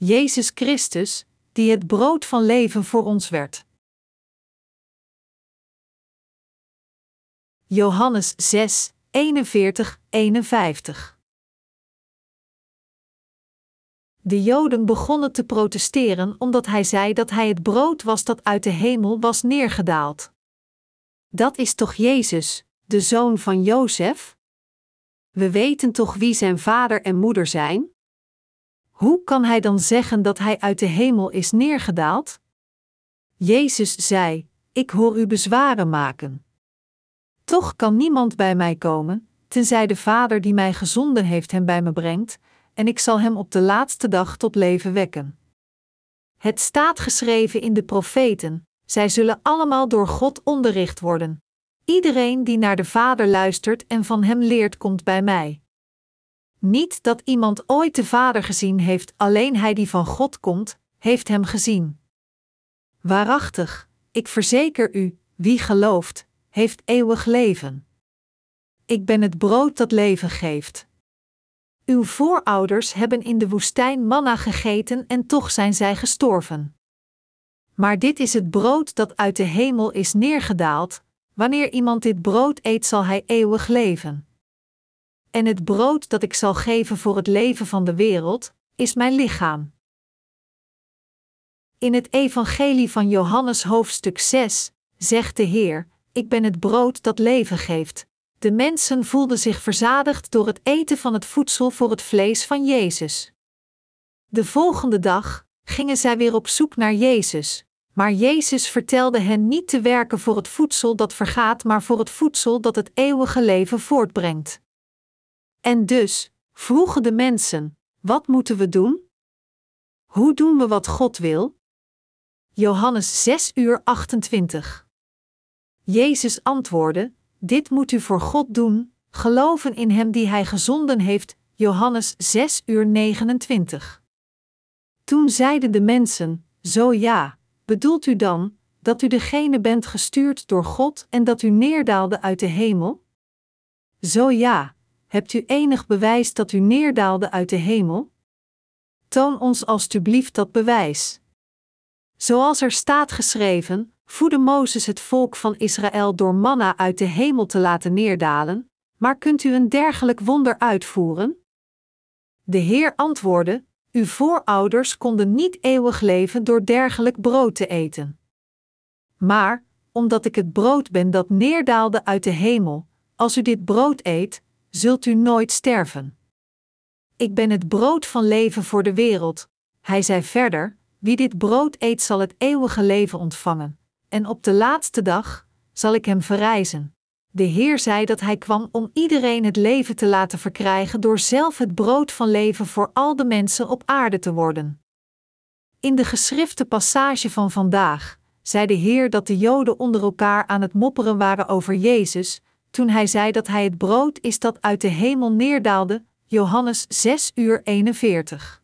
Jezus Christus, die het brood van leven voor ons werd. Johannes 6, 41, 51 De Joden begonnen te protesteren omdat hij zei dat hij het brood was dat uit de hemel was neergedaald. Dat is toch Jezus, de zoon van Jozef? We weten toch wie zijn vader en moeder zijn? Hoe kan hij dan zeggen dat hij uit de hemel is neergedaald? Jezus zei: Ik hoor u bezwaren maken. Toch kan niemand bij mij komen, tenzij de Vader die mij gezonden heeft hem bij me brengt, en ik zal hem op de laatste dag tot leven wekken. Het staat geschreven in de profeten: zij zullen allemaal door God onderricht worden. Iedereen die naar de Vader luistert en van hem leert, komt bij mij. Niet dat iemand ooit de Vader gezien heeft, alleen hij die van God komt, heeft hem gezien. Waarachtig, ik verzeker u, wie gelooft, heeft eeuwig leven. Ik ben het brood dat leven geeft. Uw voorouders hebben in de woestijn manna gegeten en toch zijn zij gestorven. Maar dit is het brood dat uit de hemel is neergedaald, wanneer iemand dit brood eet, zal hij eeuwig leven. En het brood dat ik zal geven voor het leven van de wereld, is mijn lichaam. In het Evangelie van Johannes hoofdstuk 6 zegt de Heer: Ik ben het brood dat leven geeft. De mensen voelden zich verzadigd door het eten van het voedsel voor het vlees van Jezus. De volgende dag gingen zij weer op zoek naar Jezus, maar Jezus vertelde hen niet te werken voor het voedsel dat vergaat, maar voor het voedsel dat het eeuwige leven voortbrengt. En dus vroegen de mensen: wat moeten we doen? Hoe doen we wat God wil? Johannes 6 uur 28. Jezus antwoordde: Dit moet u voor God doen, geloven in Hem die Hij gezonden heeft. Johannes 6 uur 29. Toen zeiden de mensen: Zo ja, bedoelt u dan dat u degene bent gestuurd door God en dat u neerdaalde uit de hemel? Zo ja, hebt u enig bewijs dat u neerdaalde uit de hemel? Toon ons alstublieft dat bewijs. Zoals er staat geschreven, voedde Mozes het volk van Israël door manna uit de hemel te laten neerdalen, maar kunt u een dergelijk wonder uitvoeren? De Heer antwoordde: Uw voorouders konden niet eeuwig leven door dergelijk brood te eten. Maar, omdat ik het brood ben dat neerdaalde uit de hemel, als u dit brood eet, zult u nooit sterven. Ik ben het brood van leven voor de wereld. Hij zei verder: Wie dit brood eet, zal het eeuwige leven ontvangen. En op de laatste dag zal ik hem verrijzen. De Heer zei dat hij kwam om iedereen het leven te laten verkrijgen door zelf het brood van leven voor al de mensen op aarde te worden. In de geschrifte passage van vandaag zei de Heer dat de Joden onder elkaar aan het mopperen waren over Jezus, toen hij zei dat hij het brood is dat uit de hemel neerdaalde, Johannes 6 uur 41.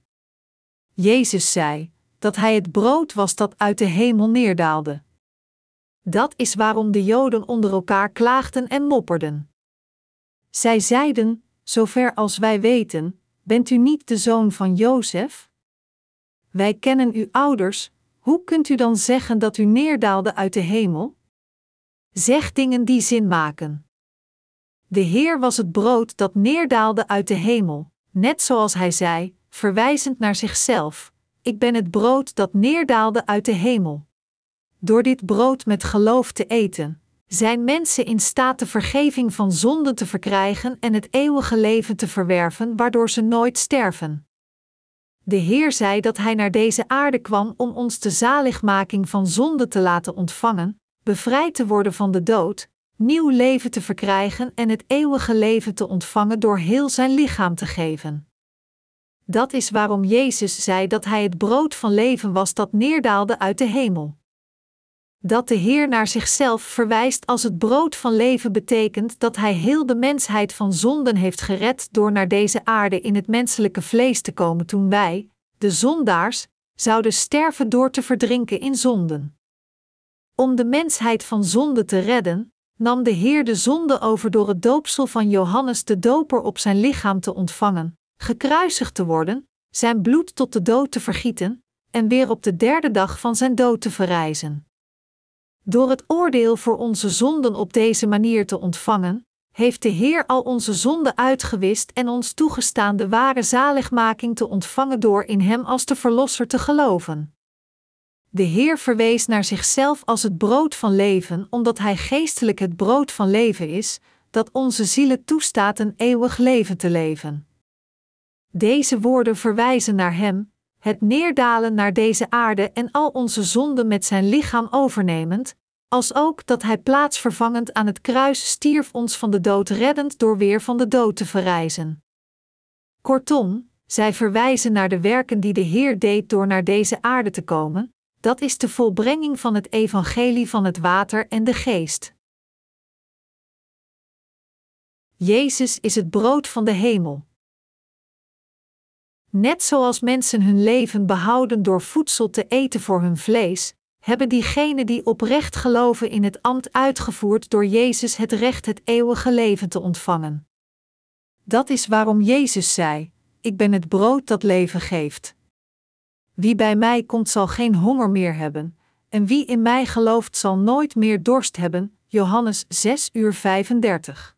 Jezus zei dat hij het brood was dat uit de hemel neerdaalde. Dat is waarom de Joden onder elkaar klaagden en mopperden. Zij zeiden: Zover als wij weten, bent u niet de zoon van Jozef? Wij kennen uw ouders, hoe kunt u dan zeggen dat u neerdaalde uit de hemel? Zeg dingen die zin maken. De Heer was het brood dat neerdaalde uit de hemel, net zoals hij zei, verwijzend naar zichzelf: Ik ben het brood dat neerdaalde uit de hemel. Door dit brood met geloof te eten, zijn mensen in staat de vergeving van zonden te verkrijgen en het eeuwige leven te verwerven, waardoor ze nooit sterven. De Heer zei dat Hij naar deze aarde kwam om ons de zaligmaking van zonde te laten ontvangen, bevrijd te worden van de dood, nieuw leven te verkrijgen en het eeuwige leven te ontvangen door heel zijn lichaam te geven. Dat is waarom Jezus zei dat Hij het brood van leven was dat neerdaalde uit de hemel. Dat de Heer naar zichzelf verwijst als het brood van leven betekent dat Hij heel de mensheid van zonden heeft gered door naar deze aarde in het menselijke vlees te komen toen wij, de zondaars, zouden sterven door te verdrinken in zonden. Om de mensheid van zonde te redden, nam de Heer de zonde over door het doopsel van Johannes de Doper op zijn lichaam te ontvangen, gekruisigd te worden, zijn bloed tot de dood te vergieten en weer op de derde dag van zijn dood te verrijzen. Door het oordeel voor onze zonden op deze manier te ontvangen, heeft de Heer al onze zonden uitgewist en ons toegestaan de ware zaligmaking te ontvangen door in Hem als de Verlosser te geloven. De Heer verwees naar zichzelf als het brood van leven, omdat Hij geestelijk het brood van leven is, dat onze zielen toestaat een eeuwig leven te leven. Deze woorden verwijzen naar Hem, het neerdalen naar deze aarde en al onze zonden met Zijn lichaam overnemend, als ook dat Hij plaatsvervangend aan het kruis stierf ons van de dood reddend door weer van de dood te verrijzen. Kortom, zij verwijzen naar de werken die de Heer deed door naar deze aarde te komen, dat is de volbrenging van het evangelie van het water en de geest. Jezus is het brood van de hemel. Net zoals mensen hun leven behouden door voedsel te eten voor hun vlees, hebben diegenen die oprecht geloven in het ambt uitgevoerd door Jezus het recht het eeuwige leven te ontvangen. Dat is waarom Jezus zei: Ik ben het brood dat leven geeft. Wie bij mij komt zal geen honger meer hebben, en wie in mij gelooft zal nooit meer dorst hebben. Johannes 6 uur 35.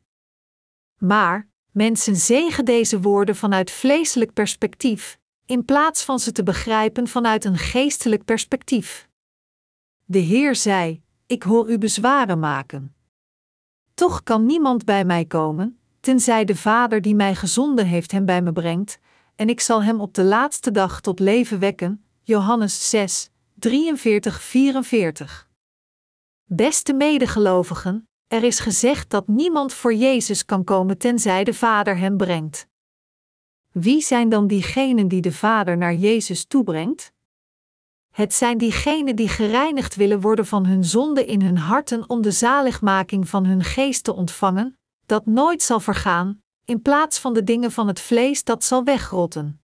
Maar, mensen zegen deze woorden vanuit vleeselijk perspectief, in plaats van ze te begrijpen vanuit een geestelijk perspectief. De Heer zei: Ik hoor u bezwaren maken. Toch kan niemand bij mij komen, tenzij de Vader die mij gezonden heeft hem bij me brengt, en ik zal hem op de laatste dag tot leven wekken. Johannes 6, 43-44. Beste medegelovigen, er is gezegd dat niemand voor Jezus kan komen tenzij de Vader hem brengt. Wie zijn dan diegenen die de Vader naar Jezus toebrengt? Het zijn diegenen die gereinigd willen worden van hun zonde in hun harten om de zaligmaking van hun geest te ontvangen, dat nooit zal vergaan, in plaats van de dingen van het vlees dat zal wegrotten.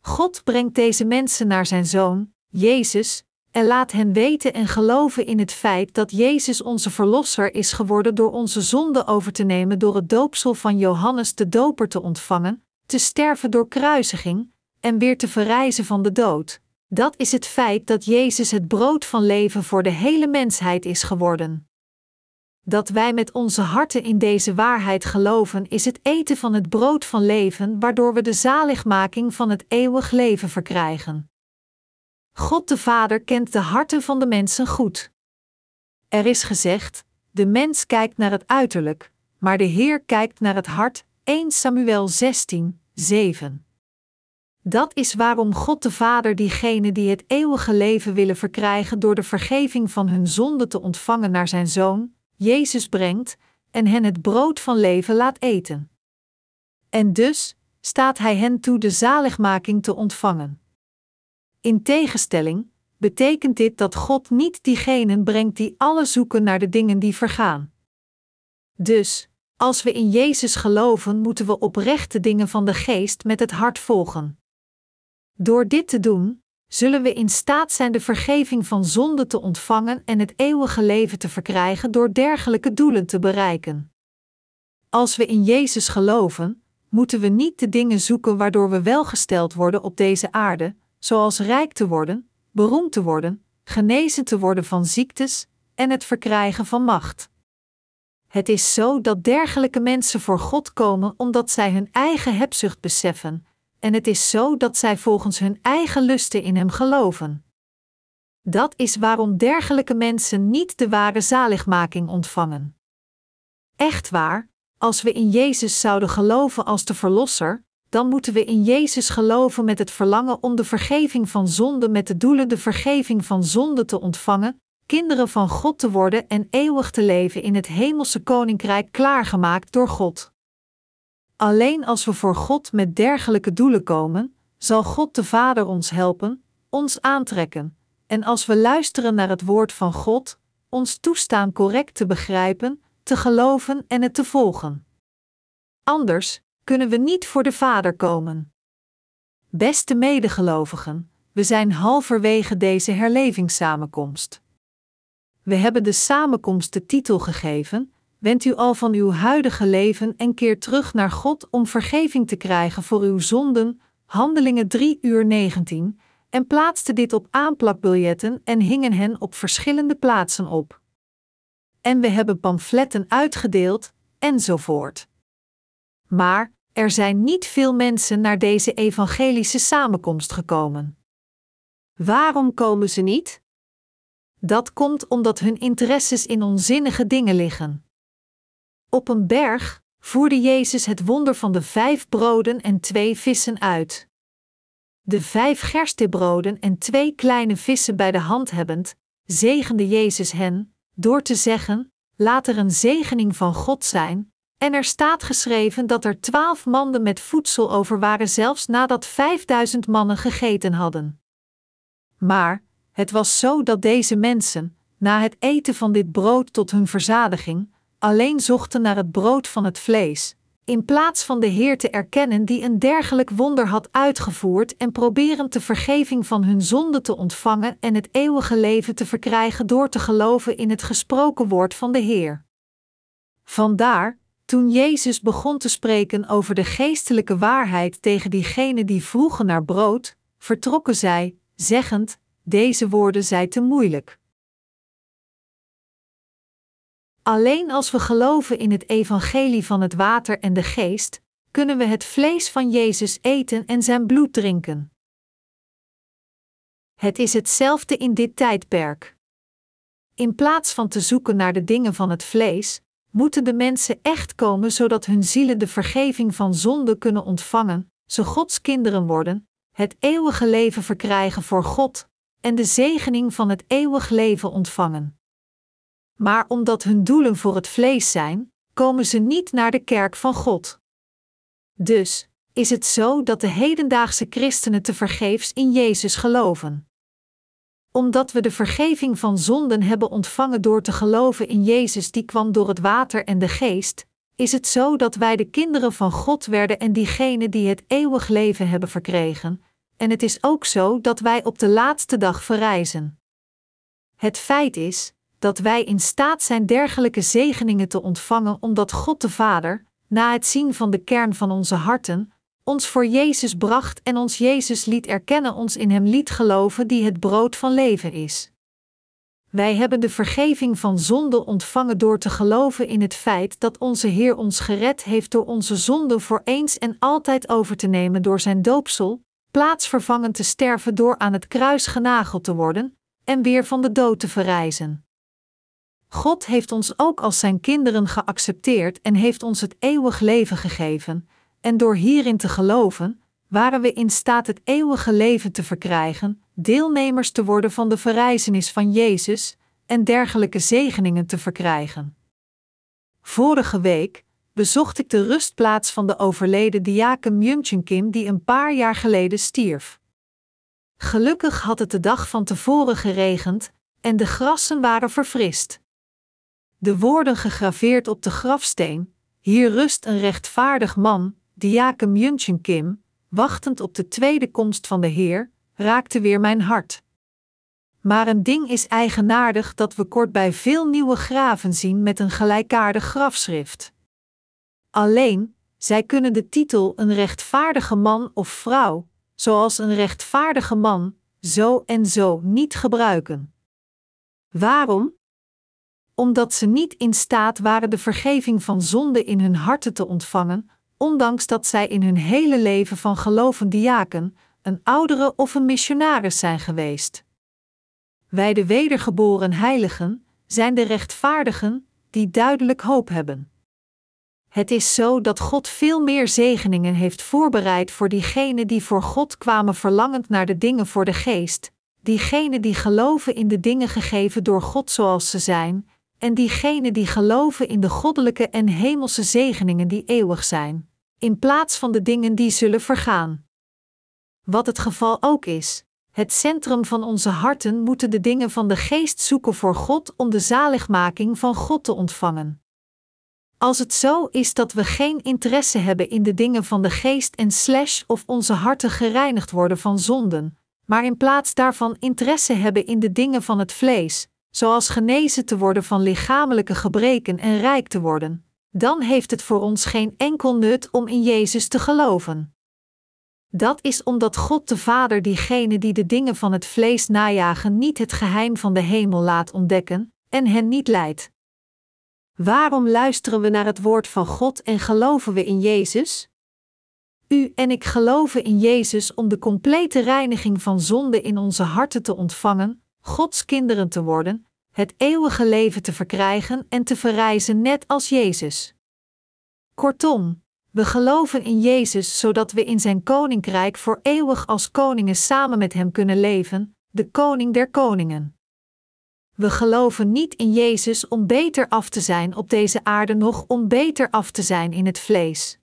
God brengt deze mensen naar zijn zoon, Jezus, en laat hen weten en geloven in het feit dat Jezus onze Verlosser is geworden door onze zonde over te nemen door het doopsel van Johannes de Doper te ontvangen, te sterven door kruisiging en weer te verrijzen van de dood. Dat is het feit dat Jezus het brood van leven voor de hele mensheid is geworden. Dat wij met onze harten in deze waarheid geloven, is het eten van het brood van leven, waardoor we de zaligmaking van het eeuwig leven verkrijgen. God de Vader kent de harten van de mensen goed. Er is gezegd: de mens kijkt naar het uiterlijk, maar de Heer kijkt naar het hart. 1 Samuel 16, 7. Dat is waarom God de Vader diegenen die het eeuwige leven willen verkrijgen door de vergeving van hun zonde te ontvangen naar zijn Zoon, Jezus brengt, en hen het brood van leven laat eten. En dus staat Hij hen toe de zaligmaking te ontvangen. In tegenstelling betekent dit dat God niet diegenen brengt die alle zoeken naar de dingen die vergaan. Dus, als we in Jezus geloven, moeten we oprecht de dingen van de geest met het hart volgen. Door dit te doen, zullen we in staat zijn de vergeving van zonde te ontvangen en het eeuwige leven te verkrijgen door dergelijke doelen te bereiken. Als we in Jezus geloven, moeten we niet de dingen zoeken waardoor we welgesteld worden op deze aarde, zoals rijk te worden, beroemd te worden, genezen te worden van ziektes en het verkrijgen van macht. Het is zo dat dergelijke mensen voor God komen omdat zij hun eigen hebzucht beseffen en het is zo dat zij volgens hun eigen lusten in Hem geloven. Dat is waarom dergelijke mensen niet de ware zaligmaking ontvangen. Echt waar, als we in Jezus zouden geloven als de Verlosser, dan moeten we in Jezus geloven met het verlangen om de vergeving van zonde met de doelen de vergeving van zonde te ontvangen, kinderen van God te worden en eeuwig te leven in het hemelse koninkrijk klaargemaakt door God. Alleen als we voor God met dergelijke doelen komen, zal God de Vader ons helpen, ons aantrekken, en als we luisteren naar het woord van God, ons toestaan correct te begrijpen, te geloven en het te volgen. Anders kunnen we niet voor de Vader komen. Beste medegelovigen, we zijn halverwege deze herlevingssamenkomst. We hebben de samenkomst de titel gegeven: Wend u al van uw huidige leven en keer terug naar God om vergeving te krijgen voor uw zonden, Handelingen 3 uur 19, en plaatsten dit op aanplakbiljetten en hingen hen op verschillende plaatsen op. En we hebben pamfletten uitgedeeld, enzovoort. Maar er zijn niet veel mensen naar deze evangelische samenkomst gekomen. Waarom komen ze niet? Dat komt omdat hun interesses in onzinnige dingen liggen. Op een berg voerde Jezus het wonder van de vijf broden en twee vissen uit. De vijf gerstebroden en twee kleine vissen bij de hand hebbend, zegende Jezus hen, door te zeggen: Laat er een zegening van God zijn, en er staat geschreven dat er twaalf manden met voedsel over waren, zelfs nadat vijfduizend mannen gegeten hadden. Maar het was zo dat deze mensen, na het eten van dit brood tot hun verzadiging, alleen zochten naar het brood van het vlees, in plaats van de Heer te erkennen die een dergelijk wonder had uitgevoerd en proberen de vergeving van hun zonde te ontvangen en het eeuwige leven te verkrijgen door te geloven in het gesproken woord van de Heer. Vandaar, toen Jezus begon te spreken over de geestelijke waarheid tegen diegenen die vroegen naar brood, vertrokken zij, zeggend: Deze woorden zijn te moeilijk. Alleen als we geloven in het evangelie van het water en de geest, kunnen we het vlees van Jezus eten en zijn bloed drinken. Het is hetzelfde in dit tijdperk. In plaats van te zoeken naar de dingen van het vlees, moeten de mensen echt komen zodat hun zielen de vergeving van zonde kunnen ontvangen, ze Gods kinderen worden, het eeuwige leven verkrijgen voor God en de zegening van het eeuwig leven ontvangen. Maar omdat hun doelen voor het vlees zijn, komen ze niet naar de kerk van God. Dus is het zo dat de hedendaagse christenen te vergeefs in Jezus geloven omdat we de vergeving van zonden hebben ontvangen door te geloven in Jezus die kwam door het water en de geest, is het zo dat wij de kinderen van God werden en diegenen die het eeuwig leven hebben verkregen, en het is ook zo dat wij op de laatste dag verrijzen. Het feit is dat wij in staat zijn dergelijke zegeningen te ontvangen omdat God de Vader, na het zien van de kern van onze harten, ons voor Jezus bracht en ons Jezus liet erkennen, ons in Hem liet geloven, die het brood van leven is. Wij hebben de vergeving van zonde ontvangen door te geloven in het feit dat onze Heer ons gered heeft door onze zonde voor eens en altijd over te nemen door zijn doopsel, plaatsvervangend te sterven door aan het kruis genageld te worden en weer van de dood te verrijzen. God heeft ons ook als zijn kinderen geaccepteerd en heeft ons het eeuwig leven gegeven, en door hierin te geloven, waren we in staat het eeuwige leven te verkrijgen, deelnemers te worden van de verrijzenis van Jezus en dergelijke zegeningen te verkrijgen. Vorige week bezocht ik de rustplaats van de overleden diaken Myungchen Kim die een paar jaar geleden stierf. Gelukkig had het de dag van tevoren geregend en de grassen waren verfrist. De woorden gegraveerd op de grafsteen: Hier rust een rechtvaardig man, diaken Myunchen Kim, wachtend op de tweede komst van de Heer, raakte weer mijn hart. Maar een ding is eigenaardig dat we kort bij veel nieuwe graven zien met een gelijkaardig grafschrift. Alleen, zij kunnen de titel een rechtvaardige man of vrouw, zoals een rechtvaardige man, zo en zo niet gebruiken. Waarom? Omdat ze niet in staat waren de vergeving van zonde in hun harten te ontvangen, ondanks dat zij in hun hele leven van geloven diaken, een oudere of een missionaris zijn geweest. Wij de wedergeboren heiligen zijn de rechtvaardigen die duidelijk hoop hebben. Het is zo dat God veel meer zegeningen heeft voorbereid voor diegenen die voor God kwamen verlangend naar de dingen voor de geest, diegenen die geloven in de dingen gegeven door God zoals ze zijn, en diegenen die geloven in de goddelijke en hemelse zegeningen die eeuwig zijn, in plaats van de dingen die zullen vergaan. Wat het geval ook is, het centrum van onze harten moeten de dingen van de geest zoeken voor God om de zaligmaking van God te ontvangen. Als het zo is dat we geen interesse hebben in de dingen van de geest en slash of onze harten gereinigd worden van zonden, maar in plaats daarvan interesse hebben in de dingen van het vlees, zoals genezen te worden van lichamelijke gebreken en rijk te worden, dan heeft het voor ons geen enkel nut om in Jezus te geloven. Dat is omdat God de Vader diegenen die de dingen van het vlees najagen niet het geheim van de hemel laat ontdekken en hen niet leidt. Waarom luisteren we naar het woord van God en geloven we in Jezus? U en ik geloven in Jezus om de complete reiniging van zonde in onze harten te ontvangen, Gods kinderen te worden, het eeuwige leven te verkrijgen en te verrijzen net als Jezus. Kortom, we geloven in Jezus zodat we in Zijn koninkrijk voor eeuwig als koningen samen met Hem kunnen leven, de Koning der Koningen. We geloven niet in Jezus om beter af te zijn op deze aarde, nog om beter af te zijn in het vlees.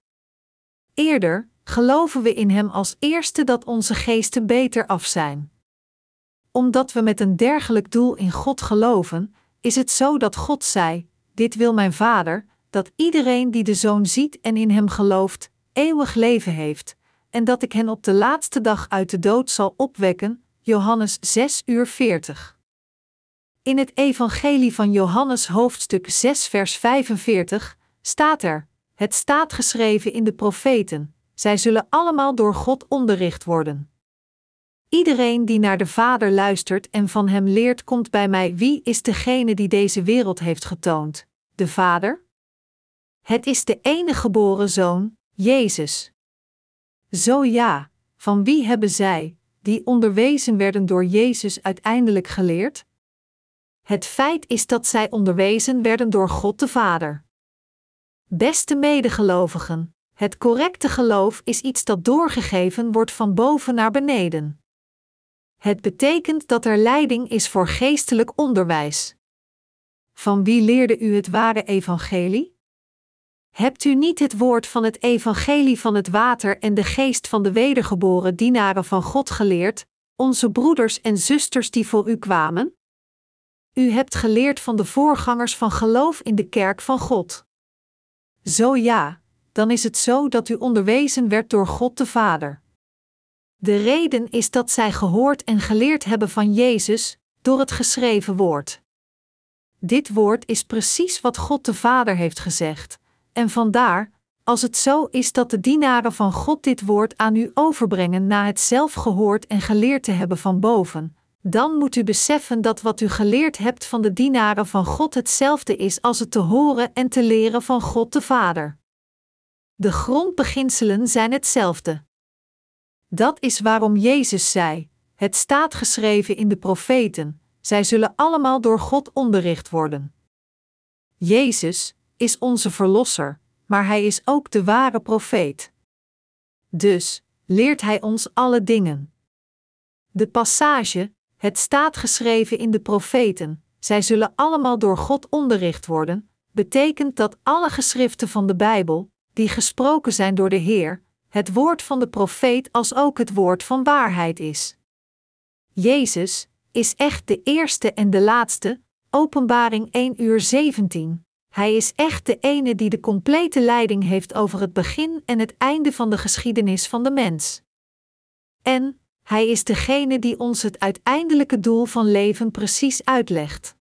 Eerder geloven we in Hem als eerste dat onze geesten beter af zijn. Omdat we met een dergelijk doel in God geloven, is het zo dat God zei: Dit wil mijn Vader, dat iedereen die de Zoon ziet en in Hem gelooft, eeuwig leven heeft, en dat ik hen op de laatste dag uit de dood zal opwekken. Johannes 6 uur 40. In het Evangelie van Johannes hoofdstuk 6 vers 45 staat er: Het staat geschreven in de profeten, zij zullen allemaal door God onderricht worden. Iedereen die naar de Vader luistert en van Hem leert, komt bij mij. Wie is degene die deze wereld heeft getoond? De Vader? Het is de enige geboren Zoon, Jezus. Zo ja, van wie hebben zij, die onderwezen werden door Jezus, uiteindelijk geleerd? Het feit is dat zij onderwezen werden door God de Vader. Beste medegelovigen, het correcte geloof is iets dat doorgegeven wordt van boven naar beneden. Het betekent dat er leiding is voor geestelijk onderwijs. Van wie leerde u het ware evangelie? Hebt u niet het woord van het evangelie van het water en de geest van de wedergeboren dienaren van God geleerd, onze broeders en zusters die voor u kwamen? U hebt geleerd van de voorgangers van geloof in de kerk van God. Zo ja, dan is het zo dat u onderwezen werd door God de Vader. De reden is dat zij gehoord en geleerd hebben van Jezus door het geschreven woord. Dit woord is precies wat God de Vader heeft gezegd, en vandaar, als het zo is dat de dienaren van God dit woord aan u overbrengen na het zelf gehoord en geleerd te hebben van boven, dan moet u beseffen dat wat u geleerd hebt van de dienaren van God hetzelfde is als het te horen en te leren van God de Vader. De grondbeginselen zijn hetzelfde. Dat is waarom Jezus zei: Het staat geschreven in de profeten, zij zullen allemaal door God onderricht worden. Jezus is onze Verlosser, maar Hij is ook de ware profeet. Dus leert Hij ons alle dingen. De passage, het staat geschreven in de profeten, zij zullen allemaal door God onderricht worden, betekent dat alle geschriften van de Bijbel, die gesproken zijn door de Heer, het woord van de profeet als ook het woord van waarheid is. Jezus is echt de eerste en de laatste, Openbaring 1 uur 17. Hij is echt de ene die de complete leiding heeft over het begin en het einde van de geschiedenis van de mens. En hij is degene die ons het uiteindelijke doel van leven precies uitlegt.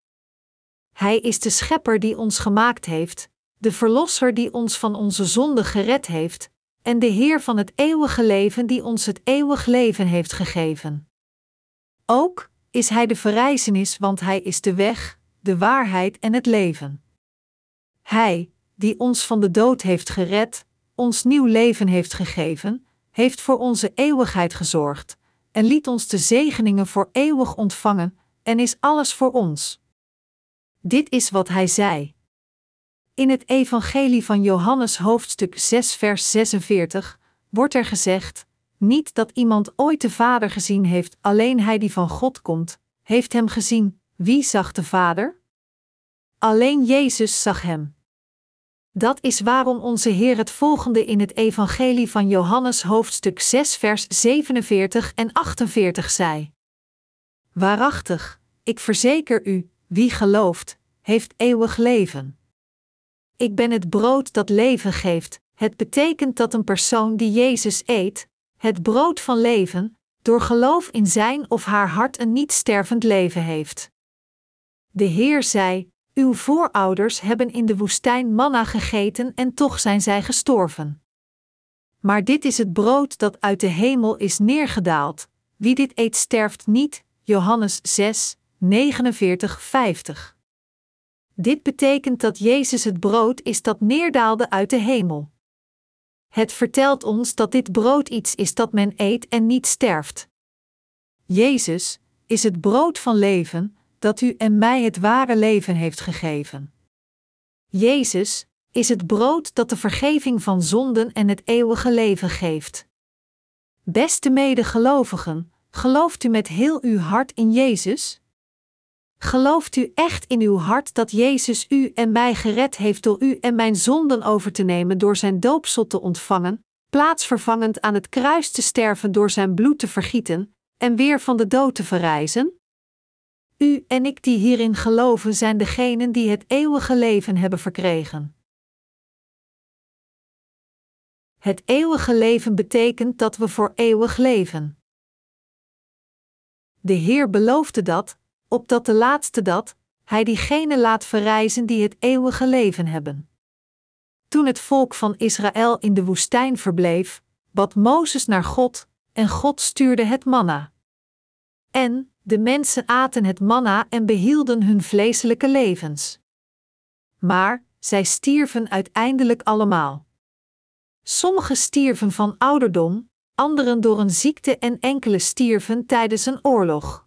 Hij is de schepper die ons gemaakt heeft, de Verlosser die ons van onze zonde gered heeft, en de Heer van het eeuwige leven die ons het eeuwig leven heeft gegeven. Ook is Hij de verrijzenis, want Hij is de weg, de waarheid en het leven. Hij, die ons van de dood heeft gered, ons nieuw leven heeft gegeven, heeft voor onze eeuwigheid gezorgd, en liet ons de zegeningen voor eeuwig ontvangen, en is alles voor ons. Dit is wat Hij zei. In het Evangelie van Johannes hoofdstuk 6 vers 46 wordt er gezegd: Niet dat iemand ooit de Vader gezien heeft, alleen hij die van God komt, heeft hem gezien. Wie zag de Vader? Alleen Jezus zag hem. Dat is waarom onze Heer het volgende in het Evangelie van Johannes hoofdstuk 6 vers 47 en 48 zei. Waarachtig, ik verzeker u, wie gelooft, heeft eeuwig leven. Ik ben het brood dat leven geeft. Het betekent dat een persoon die Jezus eet, het brood van leven, door geloof in zijn of haar hart een niet stervend leven heeft. De Heer zei: Uw voorouders hebben in de woestijn manna gegeten en toch zijn zij gestorven. Maar dit is het brood dat uit de hemel is neergedaald. Wie dit eet sterft niet. Johannes 6, 49, 50. Dit betekent dat Jezus het brood is dat neerdaalde uit de hemel. Het vertelt ons dat dit brood iets is dat men eet en niet sterft. Jezus is het brood van leven, dat u en mij het ware leven heeft gegeven. Jezus is het brood dat de vergeving van zonden en het eeuwige leven geeft. Beste medegelovigen, gelooft u met heel uw hart in Jezus? Gelooft u echt in uw hart dat Jezus u en mij gered heeft door u en mijn zonden over te nemen door zijn doopsel te ontvangen, plaatsvervangend aan het kruis te sterven door zijn bloed te vergieten en weer van de dood te verrijzen? U en ik die hierin geloven zijn degenen die het eeuwige leven hebben verkregen. Het eeuwige leven betekent dat we voor eeuwig leven. De Heer beloofde dat, opdat de laatste dat, Hij diegenen laat verrijzen die het eeuwige leven hebben. Toen het volk van Israël in de woestijn verbleef, bad Mozes naar God, en God stuurde het manna. En de mensen aten het manna en behielden hun vleeselijke levens. Maar zij stierven uiteindelijk allemaal. Sommigen stierven van ouderdom, anderen door een ziekte en enkele stierven tijdens een oorlog.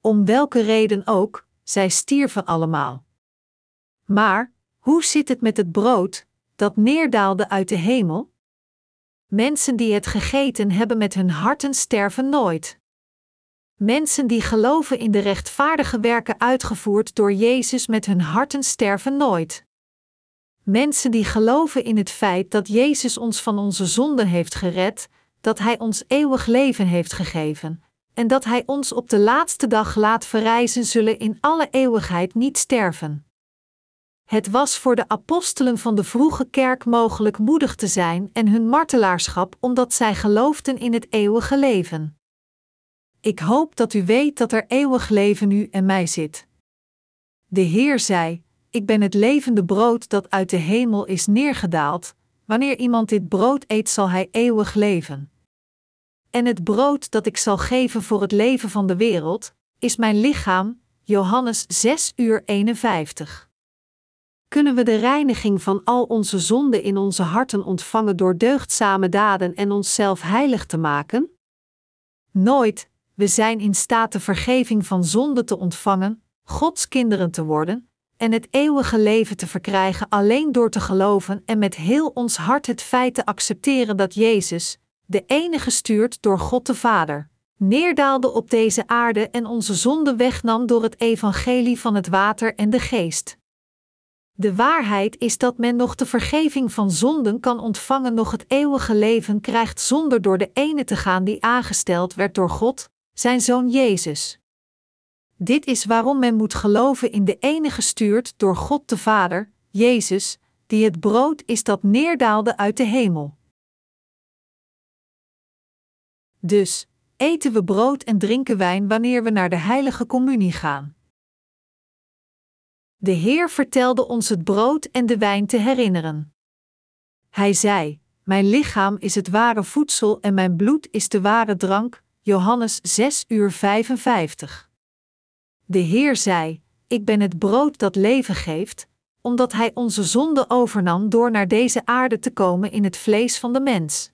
Om welke reden ook, zij stierven allemaal. Maar, hoe zit het met het brood, dat neerdaalde uit de hemel? Mensen die het gegeten hebben met hun harten sterven nooit. Mensen die geloven in de rechtvaardige werken uitgevoerd door Jezus met hun harten sterven nooit. Mensen die geloven in het feit dat Jezus ons van onze zonden heeft gered, dat Hij ons eeuwig leven heeft gegeven, en dat Hij ons op de laatste dag laat verrijzen, zullen in alle eeuwigheid niet sterven. Het was voor de apostelen van de vroege kerk mogelijk moedig te zijn en hun martelaarschap omdat zij geloofden in het eeuwige leven. Ik hoop dat u weet dat er eeuwig leven u en mij zit. De Heer zei: Ik ben het levende brood dat uit de hemel is neergedaald. Wanneer iemand dit brood eet, zal hij eeuwig leven. En het brood dat ik zal geven voor het leven van de wereld, is mijn lichaam. Johannes 6 uur 51. Kunnen we de reiniging van al onze zonden in onze harten ontvangen door deugdzame daden en onszelf heilig te maken? Nooit, we zijn in staat de vergeving van zonde te ontvangen, Gods kinderen te worden en het eeuwige leven te verkrijgen alleen door te geloven en met heel ons hart het feit te accepteren dat Jezus, de enige stuurt door God de Vader, neerdaalde op deze aarde en onze zonde wegnam door het evangelie van het water en de geest. De waarheid is dat men nog de vergeving van zonden kan ontvangen, nog het eeuwige leven krijgt zonder door de ene te gaan die aangesteld werd door God, zijn zoon Jezus. Dit is waarom men moet geloven in de enige gestuurd door God de Vader, Jezus, die het brood is dat neerdaalde uit de hemel. Dus eten we brood en drinken wijn wanneer we naar de heilige communie gaan. De Heer vertelde ons het brood en de wijn te herinneren. Hij zei: Mijn lichaam is het ware voedsel en mijn bloed is de ware drank, Johannes 6 uur 55. De Heer zei: Ik ben het brood dat leven geeft, omdat Hij onze zonde overnam door naar deze aarde te komen in het vlees van de mens.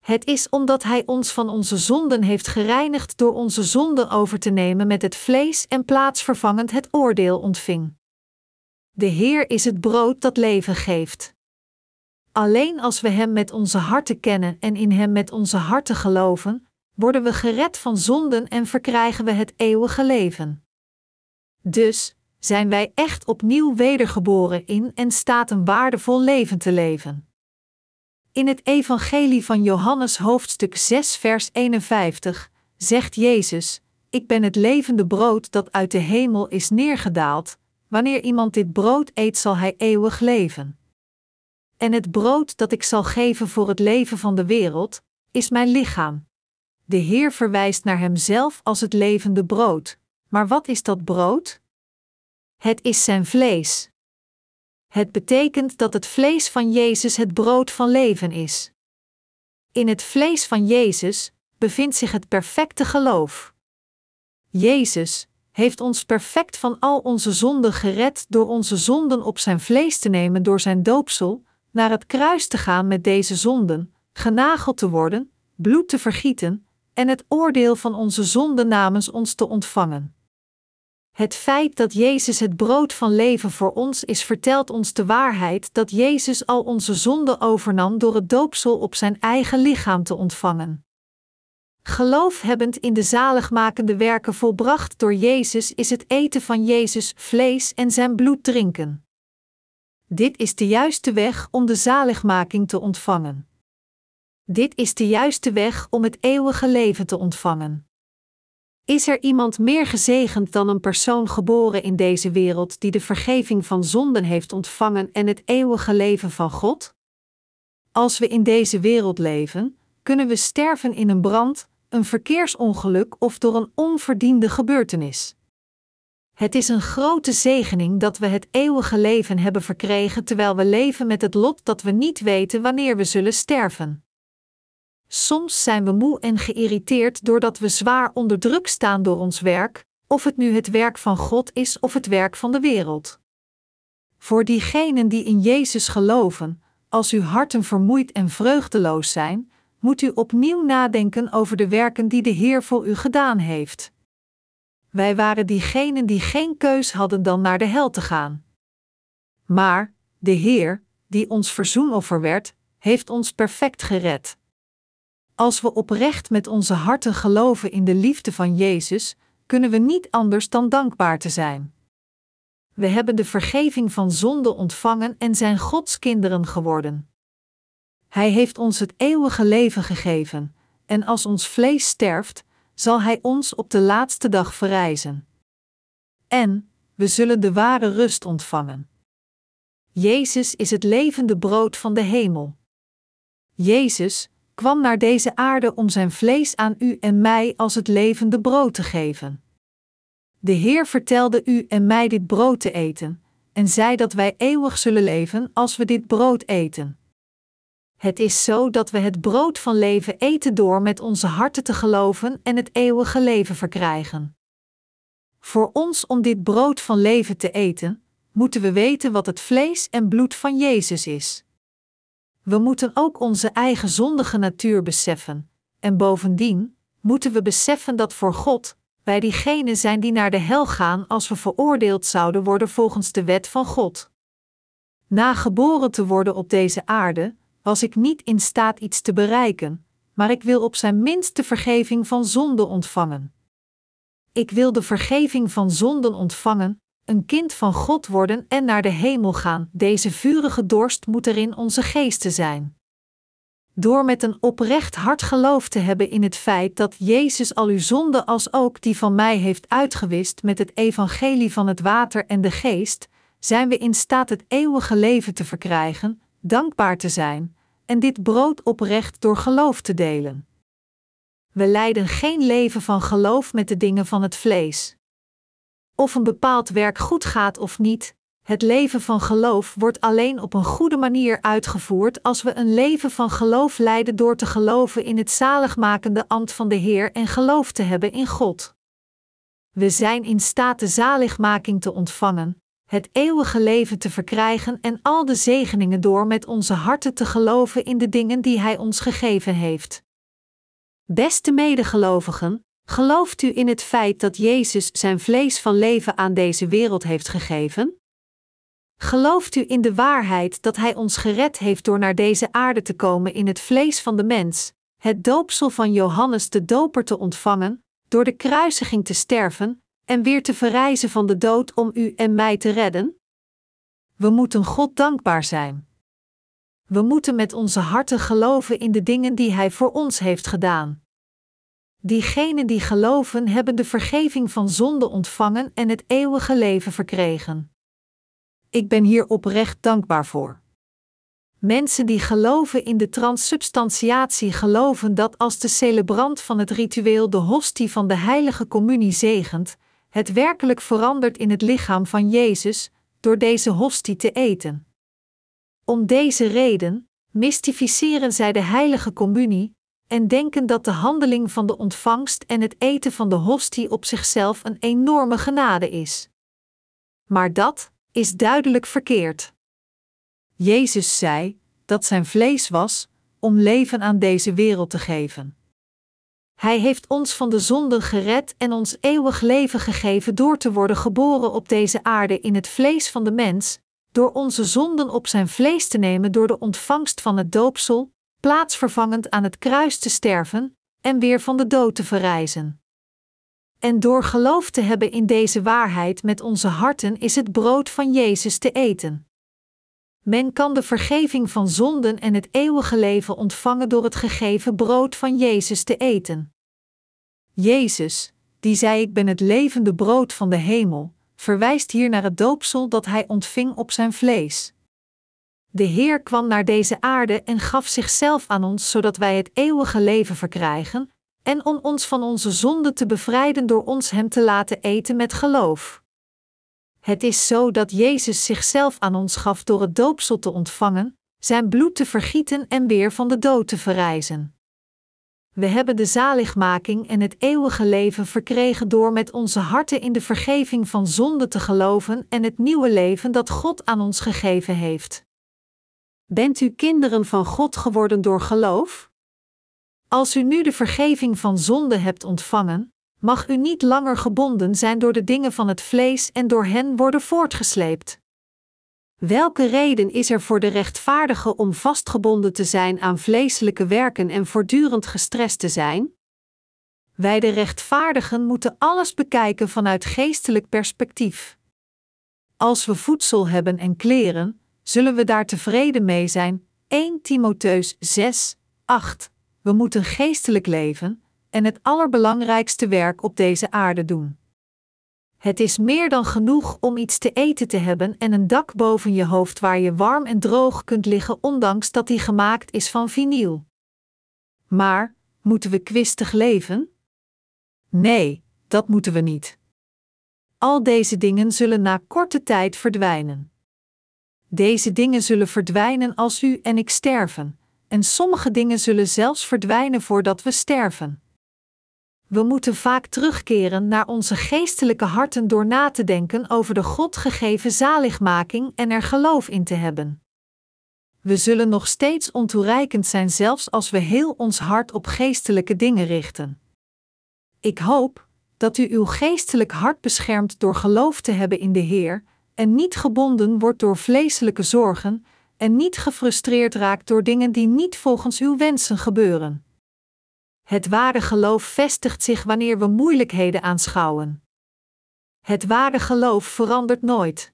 Het is omdat Hij ons van onze zonden heeft gereinigd door onze zonden over te nemen met het vlees en plaatsvervangend het oordeel ontving. De Heer is het brood dat leven geeft. Alleen als we Hem met onze harten kennen en in Hem met onze harten geloven, worden we gered van zonden en verkrijgen we het eeuwige leven. Dus zijn wij echt opnieuw wedergeboren in en staat een waardevol leven te leven. In het Evangelie van Johannes hoofdstuk 6 vers 51 zegt Jezus: Ik ben het levende brood dat uit de hemel is neergedaald. Wanneer iemand dit brood eet, zal hij eeuwig leven. En het brood dat ik zal geven voor het leven van de wereld, is mijn lichaam. De Heer verwijst naar Hemzelf als het levende brood. Maar wat is dat brood? Het is zijn vlees. Het betekent dat het vlees van Jezus het brood van leven is. In het vlees van Jezus bevindt zich het perfecte geloof. Jezus heeft ons perfect van al onze zonden gered door onze zonden op zijn vlees te nemen door zijn doopsel, naar het kruis te gaan met deze zonden, genageld te worden, bloed te vergieten en het oordeel van onze zonden namens ons te ontvangen. Het feit dat Jezus het brood van leven voor ons is, vertelt ons de waarheid dat Jezus al onze zonden overnam door het doopsel op zijn eigen lichaam te ontvangen. Geloofhebbend in de zaligmakende werken volbracht door Jezus is het eten van Jezus vlees en zijn bloed drinken. Dit is de juiste weg om de zaligmaking te ontvangen. Dit is de juiste weg om het eeuwige leven te ontvangen. Is er iemand meer gezegend dan een persoon geboren in deze wereld die de vergeving van zonden heeft ontvangen en het eeuwige leven van God? Als we in deze wereld leven, kunnen we sterven in een brand, een verkeersongeluk of door een onverdiende gebeurtenis. Het is een grote zegening dat we het eeuwige leven hebben verkregen terwijl we leven met het lot dat we niet weten wanneer we zullen sterven. Soms zijn we moe en geïrriteerd doordat we zwaar onder druk staan door ons werk, of het nu het werk van God is of het werk van de wereld. Voor diegenen die in Jezus geloven, als uw harten vermoeid en vreugdeloos zijn, moet u opnieuw nadenken over de werken die de Heer voor u gedaan heeft. Wij waren diegenen die geen keus hadden dan naar de hel te gaan. Maar de Heer, die ons verzoenoffer werd, heeft ons perfect gered. Als we oprecht met onze harten geloven in de liefde van Jezus, kunnen we niet anders dan dankbaar te zijn. We hebben de vergeving van zonde ontvangen en zijn Gods kinderen geworden. Hij heeft ons het eeuwige leven gegeven, en als ons vlees sterft, zal Hij ons op de laatste dag verrijzen. En we zullen de ware rust ontvangen. Jezus is het levende brood van de hemel. Jezus kwam naar deze aarde om zijn vlees aan u en mij als het levende brood te geven. De Heer vertelde u en mij dit brood te eten, en zei dat wij eeuwig zullen leven als we dit brood eten. Het is zo dat we het brood van leven eten door met onze harten te geloven en het eeuwige leven verkrijgen. Voor ons om dit brood van leven te eten, moeten we weten wat het vlees en bloed van Jezus is. We moeten ook onze eigen zondige natuur beseffen, en bovendien moeten we beseffen dat voor God wij diegenen zijn die naar de hel gaan als we veroordeeld zouden worden volgens de wet van God. Na geboren te worden op deze aarde, was ik niet in staat iets te bereiken, maar ik wil op zijn minst de vergeving van zonden ontvangen. Ik wil de vergeving van zonden ontvangen, een kind van God worden en naar de hemel gaan. Deze vurige dorst moet er in onze geesten zijn. Door met een oprecht hart geloof te hebben in het feit dat Jezus al uw zonden als ook die van mij heeft uitgewist met het evangelie van het water en de geest, zijn we in staat het eeuwige leven te verkrijgen, dankbaar te zijn en dit brood oprecht door geloof te delen. We leiden geen leven van geloof met de dingen van het vlees. Of een bepaald werk goed gaat of niet, het leven van geloof wordt alleen op een goede manier uitgevoerd als we een leven van geloof leiden door te geloven in het zaligmakende ambt van de Heer en geloof te hebben in God. We zijn in staat de zaligmaking te ontvangen, het eeuwige leven te verkrijgen en al de zegeningen door met onze harten te geloven in de dingen die Hij ons gegeven heeft. Beste medegelovigen, gelooft u in het feit dat Jezus zijn vlees van leven aan deze wereld heeft gegeven? Gelooft u in de waarheid dat Hij ons gered heeft door naar deze aarde te komen in het vlees van de mens, het doopsel van Johannes de Doper te ontvangen, door de kruisiging te sterven en weer te verrijzen van de dood om u en mij te redden? We moeten God dankbaar zijn. We moeten met onze harten geloven in de dingen die Hij voor ons heeft gedaan. Diegenen die geloven hebben de vergeving van zonde ontvangen en het eeuwige leven verkregen. Ik ben hier oprecht dankbaar voor. Mensen die geloven in de transsubstantiatie geloven dat als de celebrant van het ritueel de hostie van de heilige communie zegent, het werkelijk verandert in het lichaam van Jezus door deze hostie te eten. Om deze reden mystificeren zij de heilige communie en denken dat de handeling van de ontvangst en het eten van de hostie op zichzelf een enorme genade is. Maar dat is duidelijk verkeerd. Jezus zei dat zijn vlees was om leven aan deze wereld te geven. Hij heeft ons van de zonden gered en ons eeuwig leven gegeven door te worden geboren op deze aarde in het vlees van de mens, door onze zonden op zijn vlees te nemen door de ontvangst van het doopsel, plaatsvervangend aan het kruis te sterven en weer van de dood te verrijzen. En door geloof te hebben in deze waarheid met onze harten is het brood van Jezus te eten. Men kan de vergeving van zonden en het eeuwige leven ontvangen door het gegeven brood van Jezus te eten. Jezus, die zei: Ik ben het levende brood van de hemel, verwijst hier naar het doopsel dat hij ontving op zijn vlees. De Heer kwam naar deze aarde en gaf zichzelf aan ons zodat wij het eeuwige leven verkrijgen, en om ons van onze zonden te bevrijden door ons Hem te laten eten met geloof. Het is zo dat Jezus zichzelf aan ons gaf door het doopsel te ontvangen, zijn bloed te vergieten en weer van de dood te verrijzen. We hebben de zaligmaking en het eeuwige leven verkregen door met onze harten in de vergeving van zonde te geloven en het nieuwe leven dat God aan ons gegeven heeft. Bent u kinderen van God geworden door geloof? Als u nu de vergeving van zonde hebt ontvangen, mag u niet langer gebonden zijn door de dingen van het vlees en door hen worden voortgesleept. Welke reden is er voor de rechtvaardige om vastgebonden te zijn aan vleeselijke werken en voortdurend gestrest te zijn? Wij de rechtvaardigen moeten alles bekijken vanuit geestelijk perspectief. Als we voedsel hebben en kleren, zullen we daar tevreden mee zijn. 1 Timotheus 6, 8. We moeten geestelijk leven en het allerbelangrijkste werk op deze aarde doen. Het is meer dan genoeg om iets te eten te hebben en een dak boven je hoofd waar je warm en droog kunt liggen, ondanks dat die gemaakt is van vinyl. Maar moeten we kwistig leven? Nee, dat moeten we niet. Al deze dingen zullen na korte tijd verdwijnen. Deze dingen zullen verdwijnen als u en ik sterven, en sommige dingen zullen zelfs verdwijnen voordat we sterven. We moeten vaak terugkeren naar onze geestelijke harten door na te denken over de God gegeven zaligmaking en er geloof in te hebben. We zullen nog steeds ontoereikend zijn, zelfs als we heel ons hart op geestelijke dingen richten. Ik hoop dat u uw geestelijk hart beschermt door geloof te hebben in de Heer en niet gebonden wordt door vleeselijke zorgen en niet gefrustreerd raakt door dingen die niet volgens uw wensen gebeuren. Het ware geloof vestigt zich wanneer we moeilijkheden aanschouwen. Het ware geloof verandert nooit.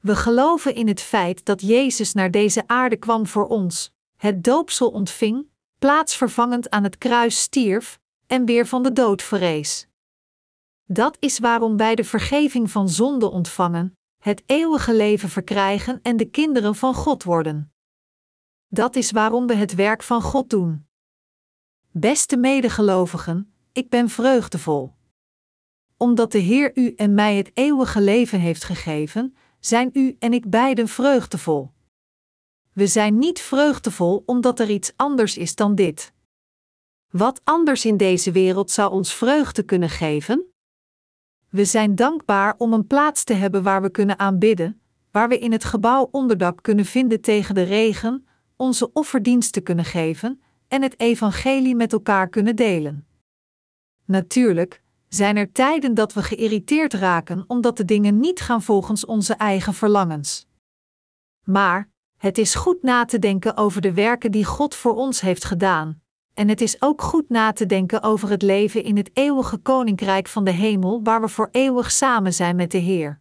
We geloven in het feit dat Jezus naar deze aarde kwam voor ons, het doopsel ontving, plaatsvervangend aan het kruis stierf en weer van de dood verrees. Dat is waarom wij de vergeving van zonde ontvangen, het eeuwige leven verkrijgen en de kinderen van God worden. Dat is waarom we het werk van God doen. Beste medegelovigen, ik ben vreugdevol. Omdat de Heer u en mij het eeuwige leven heeft gegeven, zijn u en ik beiden vreugdevol. We zijn niet vreugdevol omdat er iets anders is dan dit. Wat anders in deze wereld zou ons vreugde kunnen geven? We zijn dankbaar om een plaats te hebben waar we kunnen aanbidden, waar we in het gebouw onderdak kunnen vinden tegen de regen, onze offerdiensten kunnen geven en het evangelie met elkaar kunnen delen. Natuurlijk zijn er tijden dat we geïrriteerd raken omdat de dingen niet gaan volgens onze eigen verlangens. Maar het is goed na te denken over de werken die God voor ons heeft gedaan, en het is ook goed na te denken over het leven in het eeuwige koninkrijk van de hemel, waar we voor eeuwig samen zijn met de Heer.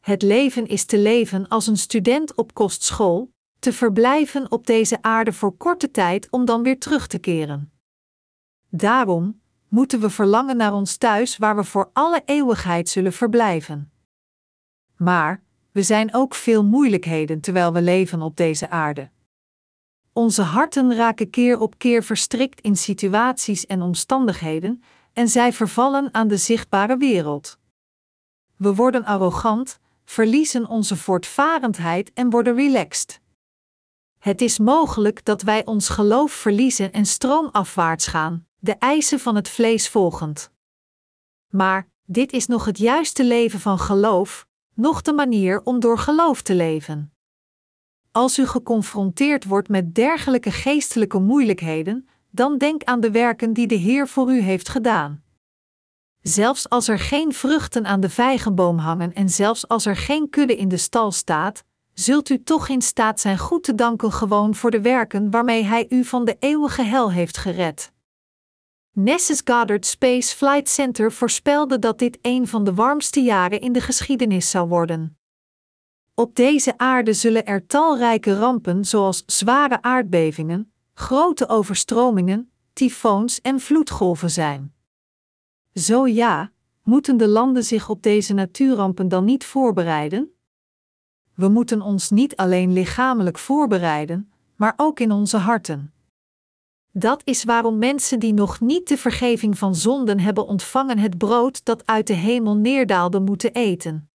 Het leven is te leven als een student op kostschool, te verblijven op deze aarde voor korte tijd om dan weer terug te keren. Daarom moeten we verlangen naar ons thuis waar we voor alle eeuwigheid zullen verblijven. Maar we zijn ook veel moeilijkheden terwijl we leven op deze aarde. Onze harten raken keer op keer verstrikt in situaties en omstandigheden, en zij vervallen aan de zichtbare wereld. We worden arrogant, verliezen onze voortvarendheid en worden relaxed. Het is mogelijk dat wij ons geloof verliezen en stroomafwaarts gaan, de eisen van het vlees volgend. Maar dit is nog het juiste leven van geloof, nog de manier om door geloof te leven. Als u geconfronteerd wordt met dergelijke geestelijke moeilijkheden, dan denk aan de werken die de Heer voor u heeft gedaan. Zelfs als er geen vruchten aan de vijgenboom hangen en zelfs als er geen kudde in de stal staat, zult u toch in staat zijn goed te danken gewoon voor de werken waarmee Hij u van de eeuwige hel heeft gered. Nessus Goddard Space Flight Center voorspelde dat dit een van de warmste jaren in de geschiedenis zou worden. Op deze aarde zullen er talrijke rampen zoals zware aardbevingen, grote overstromingen, tyfoons en vloedgolven zijn. Zo ja, moeten de landen zich op deze natuurrampen dan niet voorbereiden? We moeten ons niet alleen lichamelijk voorbereiden, maar ook in onze harten. Dat is waarom mensen die nog niet de vergeving van zonden hebben ontvangen het brood dat uit de hemel neerdaalde moeten eten.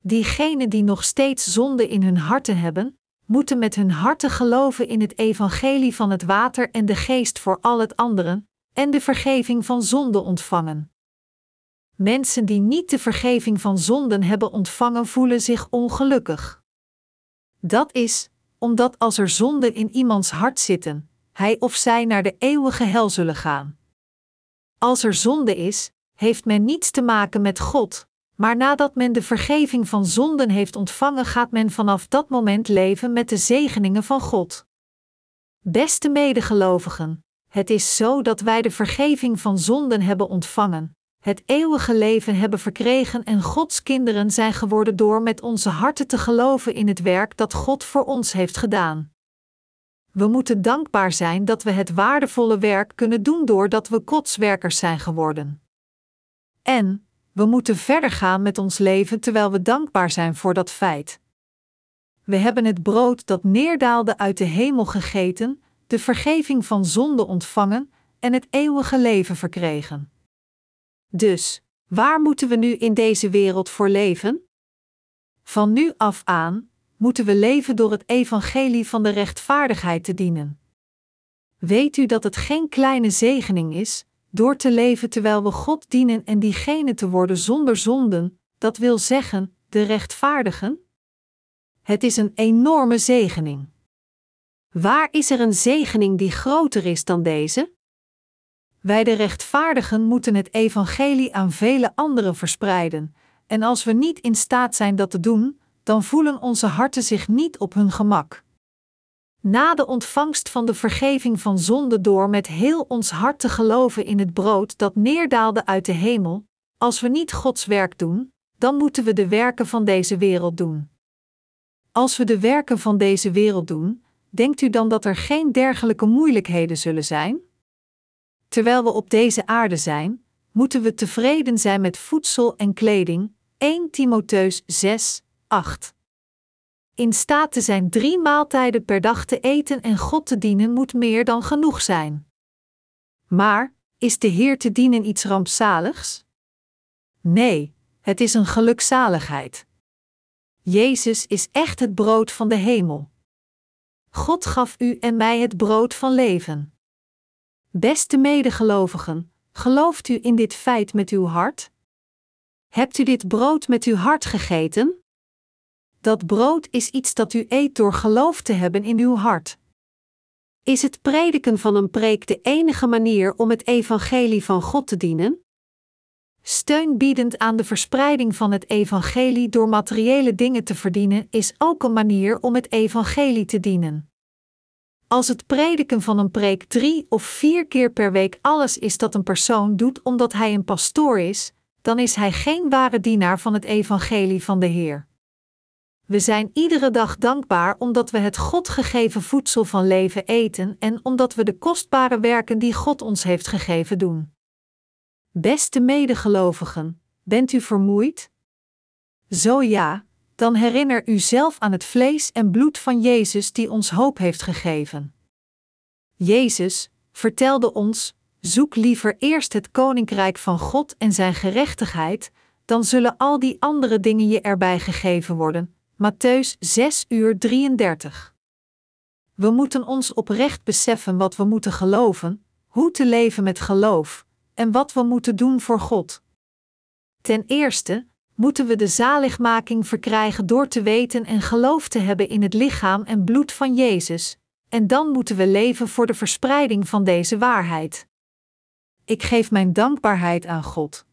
Diegenen die nog steeds zonde in hun harten hebben, moeten met hun harten geloven in het evangelie van het water en de geest voor al het anderen, en de vergeving van zonde ontvangen. Mensen die niet de vergeving van zonden hebben ontvangen, voelen zich ongelukkig. Dat is omdat als er zonden in iemands hart zitten, hij of zij naar de eeuwige hel zullen gaan. Als er zonde is, heeft men niets te maken met God, maar nadat men de vergeving van zonden heeft ontvangen, gaat men vanaf dat moment leven met de zegeningen van God. Beste medegelovigen, het is zo dat wij de vergeving van zonden hebben ontvangen, het eeuwige leven hebben verkregen en Gods kinderen zijn geworden door met onze harten te geloven in het werk dat God voor ons heeft gedaan. We moeten dankbaar zijn dat we het waardevolle werk kunnen doen doordat we Gods werkers zijn geworden. En we moeten verder gaan met ons leven terwijl we dankbaar zijn voor dat feit. We hebben het brood dat neerdaalde uit de hemel gegeten, de vergeving van zonde ontvangen en het eeuwige leven verkregen. Dus, waar moeten we nu in deze wereld voor leven? Van nu af aan moeten we leven door het evangelie van de rechtvaardigheid te dienen. Weet u dat het geen kleine zegening is, door te leven terwijl we God dienen en diegene te worden zonder zonden, dat wil zeggen, de rechtvaardigen? Het is een enorme zegening. Waar is er een zegening die groter is dan deze? Wij de rechtvaardigen moeten het evangelie aan vele anderen verspreiden, en als we niet in staat zijn dat te doen, dan voelen onze harten zich niet op hun gemak. Na de ontvangst van de vergeving van zonde door met heel ons hart te geloven in het brood dat neerdaalde uit de hemel, als we niet Gods werk doen, dan moeten we de werken van deze wereld doen. Als we de werken van deze wereld doen, denkt u dan dat er geen dergelijke moeilijkheden zullen zijn? Terwijl we op deze aarde zijn, moeten we tevreden zijn met voedsel en kleding. 1 Timotheus 6, 8. In staat te zijn drie maaltijden per dag te eten en God te dienen moet meer dan genoeg zijn. Maar, is de Heer te dienen iets rampzaligs? Nee, het is een gelukzaligheid. Jezus is echt het brood van de hemel. God gaf u en mij het brood van leven. Beste medegelovigen, gelooft u in dit feit met uw hart? Hebt u dit brood met uw hart gegeten? Dat brood is iets dat u eet door geloof te hebben in uw hart. Is het prediken van een preek de enige manier om het evangelie van God te dienen? Steun biedend aan de verspreiding van het evangelie door materiële dingen te verdienen is ook een manier om het evangelie te dienen. Als het prediken van een preek drie of vier keer per week alles is dat een persoon doet omdat hij een pastoor is, dan is hij geen ware dienaar van het evangelie van de Heer. We zijn iedere dag dankbaar omdat we het God gegeven voedsel van leven eten en omdat we de kostbare werken die God ons heeft gegeven doen. Beste medegelovigen, bent u vermoeid? Zo ja, dan herinner u zelf aan het vlees en bloed van Jezus die ons hoop heeft gegeven. Jezus vertelde ons: zoek liever eerst het koninkrijk van God en zijn gerechtigheid, dan zullen al die andere dingen je erbij gegeven worden. Matthäus 6 uur 33. We moeten ons oprecht beseffen wat we moeten geloven, hoe te leven met geloof en wat we moeten doen voor God. Ten eerste moeten we de zaligmaking verkrijgen door te weten en geloof te hebben in het lichaam en bloed van Jezus, en dan moeten we leven voor de verspreiding van deze waarheid. Ik geef mijn dankbaarheid aan God.